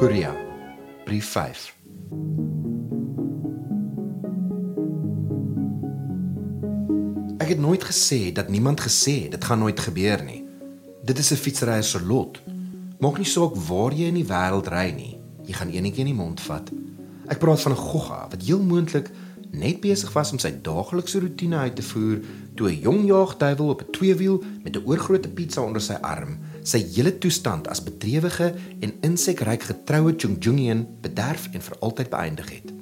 Korea. Brief 5. Ek het nooit gesê dat niemand gesê dit gaan nooit gebeur nie. Dit is 'n fietsryer se lot. Maak nie saak waar jy in die wêreld ry nie. Jy gaan enetjie in die mond vat. Ek praat van 'n gogga wat heel moontlik net besig was om sy daaglikse roetine uit te voer toe 'n jong jaagduiwel op 'n tweewiel met 'n oorgrootte pizza onder sy arm sy hele toestand as bedrewige en insekryk getroue Chungjungian bederf en vir altyd beëindig het.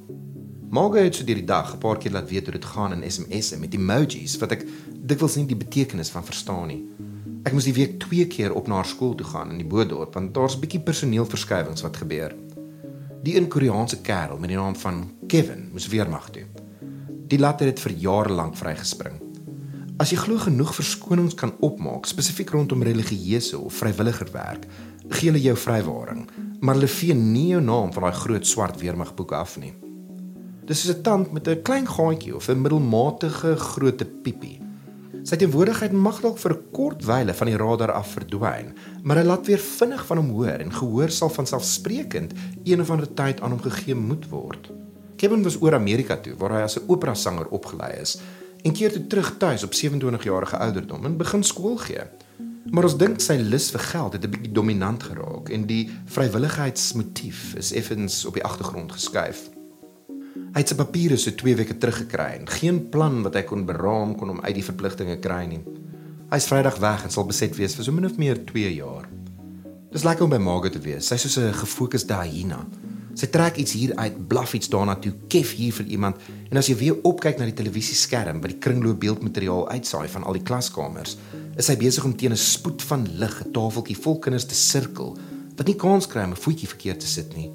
Margo het so deur die dag 'n paar keer laat weet hoe dit gaan in SMS'e met emojis wat ek dikwels nie die betekenis van verstaan nie. Ek moes die week 2 keer op na haar skool toe gaan in die Boedorp want daar's 'n bietjie personeelverskywings wat gebeur. Die een Koreaanse kerel met die naam van Kevin moes weermag toe. Die later het vir jare lank vrygespring. As jy glo genoeg verskonings kan opmaak spesifiek rondom religieuse of vrywilliger werk, gee hulle jou vrywaring, maar hulle vee nie jou naam van daai groot swart weermagboek af nie. Dis soos 'n tand met 'n klein gaatjie of 'n middelmatige grootte piepie. Sy teenwoordigheid mag dalk vir 'n kort wyle van die radar af verdwyn, maar hy laat weer vinnig van hom hoor en gehoor sal van selfsprekend een of ander tyd aan hom gegee moet word. Kevin was oor Amerika toe waar hy as 'n opera sanger opgelei is en keer toe terug tuis op 27 jarige ouderdom en begin skool gee. Maar ons dink sy lus vir geld het 'n bietjie dominant geraak en die vrywilligheidsmotief is effens op die agtergrond geskuif. Hy het sy papiere so 2 weke terug gekry en geen plan wat hy kon beraam kon om uit die verpligtinge kry nie. Hy's Vrydag weg en sal beset wees vir so min of meer 2 jaar. Dis lekker om by Margaret te wees. Sy's so 'n gefokusde hyena. Sy trek iets hier uit, blaf iets daarna toe, kef hier vir iemand. En as jy weer opkyk na die televisieskerm wat die kringloop beeldmateriaal uitsaai van al die klaskamers, is sy besig om teen 'n spoed van lig 'n tafeltjie vol kinders te sirkel wat nie kans kry om 'n voetjie verkeerd te sit nie.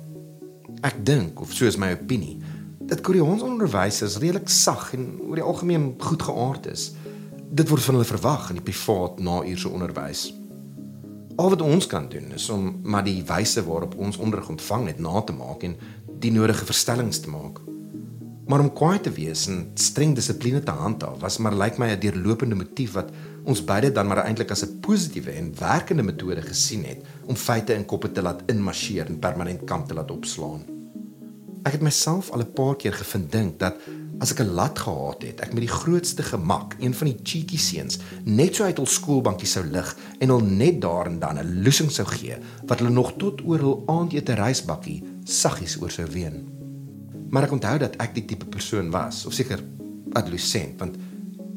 Ek dink, of so is my opinie, dat Koreaanse onderwysers redelik sag en oor die algemeen goed geaard is. Dit word van hulle verwag in die privaat na-uurse onderwys. Al wat ons kan doen is om maar die wyse waarop ons onderrig ontvang het na te maak en die nodige verstellings te maak. Maar om kwaai te wees en streng dissipline te handhaaf was maar lyk my 'n deurlopende motief wat ons beide dan maar eintlik as 'n positiewe en werkende metode gesien het om feite in koppe te laat inmarseer en permanent kamp te laat opslaan. Ek het myself al 'n paar keer gevind dink dat as ek 'n lat gehad het, ek met die grootste gemak een van die cheeky seuns net so uit hul skoolbankie sou lig en hul net daar en dan 'n loosing sou gee wat hulle nog tot oor hul aandete reisbakkie saggies oor sou ween. Maar ek onthou dat ek die tipe persoon was, of seker adolescent, want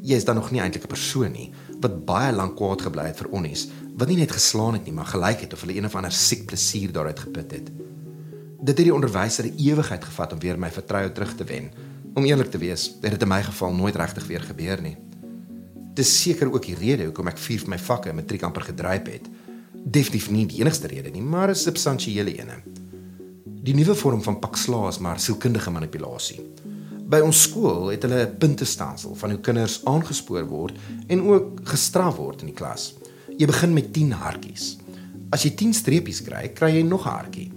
jy is dan nog nie eintlik 'n persoon nie wat baie lank kwaad gebly het vir onnies, wat nie net geslaan het nie, maar gelyk het of hulle een of ander siek plesier daaruit geput het. Dit het die onderwyser 'n ewigheid gevat om weer my vertroue terug te wen Om eerlik te wees, het dit in my geval nooit regtig weer gebeur nie. Dis seker ook die rede hoekom ek vier van my vakke in matriek amper gedryf het. Definitief nie die enigste rede nie, maar 'n substansiële een. Die nuwe vorm van pakslaa is maar sielkundige manipulasie. By ons skool het hulle 'n puntestelsel van hoe kinders aangespoor word en ook gestraf word in die klas. Jy begin met 10 hartjies. As jy 10 streepies kry, kry jy nog 'n hartjie.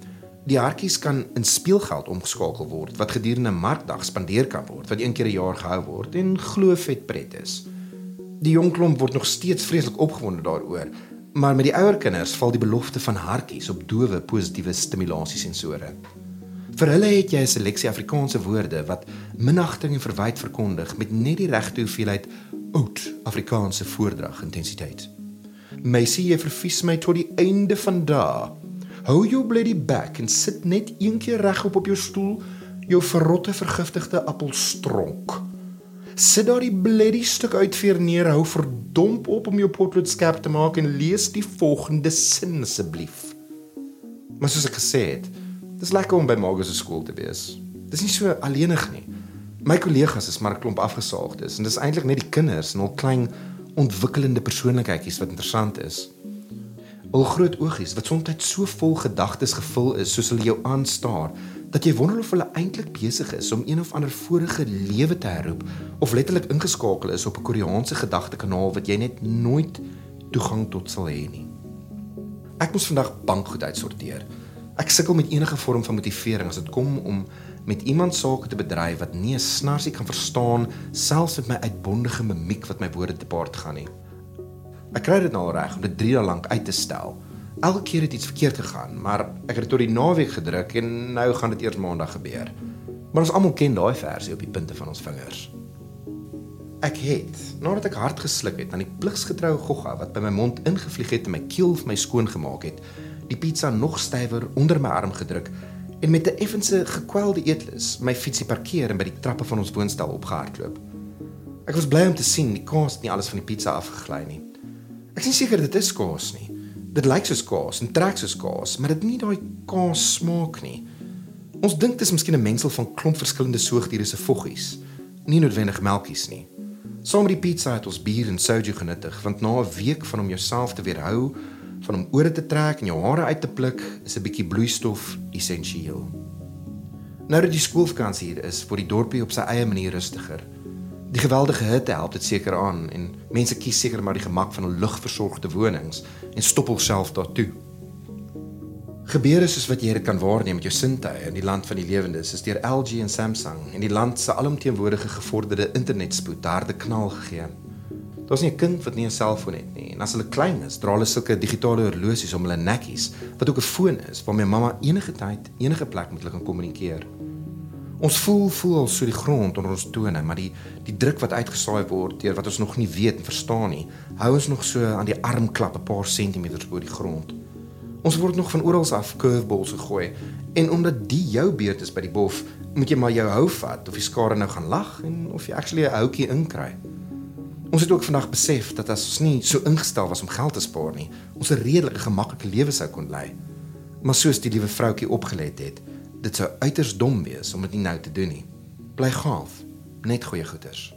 Die hartjies kan in speelgeld omgeskakel word wat gedurende 'n markdag spandeer kan word wat een keer 'n jaar gehou word en glo vet pret is. Die jong klomp word nog steeds vreeslik opgewonde daaroor, maar met die ouer kinders val die belofte van hartjies op dowe positiewe stimulasiesensore. Vir hulle het jy 'n seleksie Afrikaanse woorde wat minagting en verwyd verkondig met net die regte hoeveelheid oud Afrikaanse voordrag intensiteit. Sien jy verfies my tot die einde van daai Hou jou bloody back en sit net een keer regop op jou stoel, jou verrotte vergiftigde appelstronk. Sit daar die bloody stuk uitveer neer, hou verdomp op om jou potlood skerp te maak en lees die volgende sin asseblief. Maar soos ek gesê het, dis lekker om by Margus se skool te wees. Dis nie so alleenig nie. My kollegas is maar 'n klomp afgesaagdes en dis eintlik net die kinders en hul klein ontwikkelende persoonlikheidjies wat interessant is. Hul groot oogies wat soms so vol gedagtes gevul is soos hulle jou aanstaar dat jy wonder of hulle eintlik besig is om een of ander vorige lewe te herroep of letterlik ingeskakel is op 'n Koreaanse gedagtekanaal wat jy net nooit toegang tot sal hê nie. Ek moes vandag bankgoed uitsorteer. Ek sukkel met enige vorm van motivering as dit kom om met iemand sake te bedryf wat nie 'n snarsie kan verstaan selfs met my uitbondige mimiek wat my woorde te paart gaan nie. Ek kry dit nou al reg om dit 3 dae lank uit te stel. Elke keer het iets verkeerd gegaan, maar ek het dit tot die naweek gedruk en nou gaan dit eers maandag gebeur. Maar ons almal ken daai versie op die punte van ons vingers. Ek het, nadat ek hard gesluk het aan die pligsgetroue gogga wat by my mond ingevlieg het en my keel vir my skoon gemaak het, die pizza nog stywer onder my arm gedruk en met 'n effense gekwelde eetlus my fietsie parkeer en by die trappe van ons woonstel opgehardloop. Ek was bly om te sien die kaas het nie alles van die pizza afgegly nie. Ek is seker dit is kaas nie. Dit lyk soos kaas en trek soos kaas, maar dit het nie daai kaas smaak nie. Ons dink dit is miskien 'n mengsel van klomp verskillende soogdiere se voggies, nie noodwendig melkies nie. Saam met die pizza het ons bier en soju genuttig, want na 'n week van om jouself te weerhou van om ore te trek en jou hare uit te pluk, is 'n bietjie bloeistof essensieel. Nou dat die skoolvakansie hier is, word die dorpie op sy eie manier rustiger. Die geweldige hitte help dit seker aan en mense kies seker maar die gemak van 'n lugversorgde wonings en stop hulself daartoe. Gebeure soos wat jy dit kan waarneem met jou sintuie in die land van die lewendes is deur LG en Samsung en die land se alomteenwoordige gevorderde internetspoed harde knal gegee. Daar's nie 'n kind wat nie 'n selfoon het nie en as hulle klein is, dra hulle sulke digitale horlosies om hulle nekkies wat ook 'n foon is waarmee mamma enige tyd enige plek met hulle kan kommunikeer. Ons voel voel al so die grond onder ons tone, maar die die druk wat uitgesaai word deur wat ons nog nie weet en verstaan nie, hou ons nog so aan die armklap 'n paar sentimeters bo die grond. Ons word nog van oral af curveballs gegooi en omdat die jou beurt is by die bof, moet jy maar jou hou vat of die skare nou gaan lag en of jy actually 'n houtjie inkry. Ons het ook vandag besef dat as ons nie so ingestel was om geld te spaar nie, ons 'n redelike gemaklike lewe sou kon lei. Maar soos die liewe vroutjie opgelet het, dit sou uiters dom wees om dit nie nou te doen nie. Bly gaaf, net goeie goeders.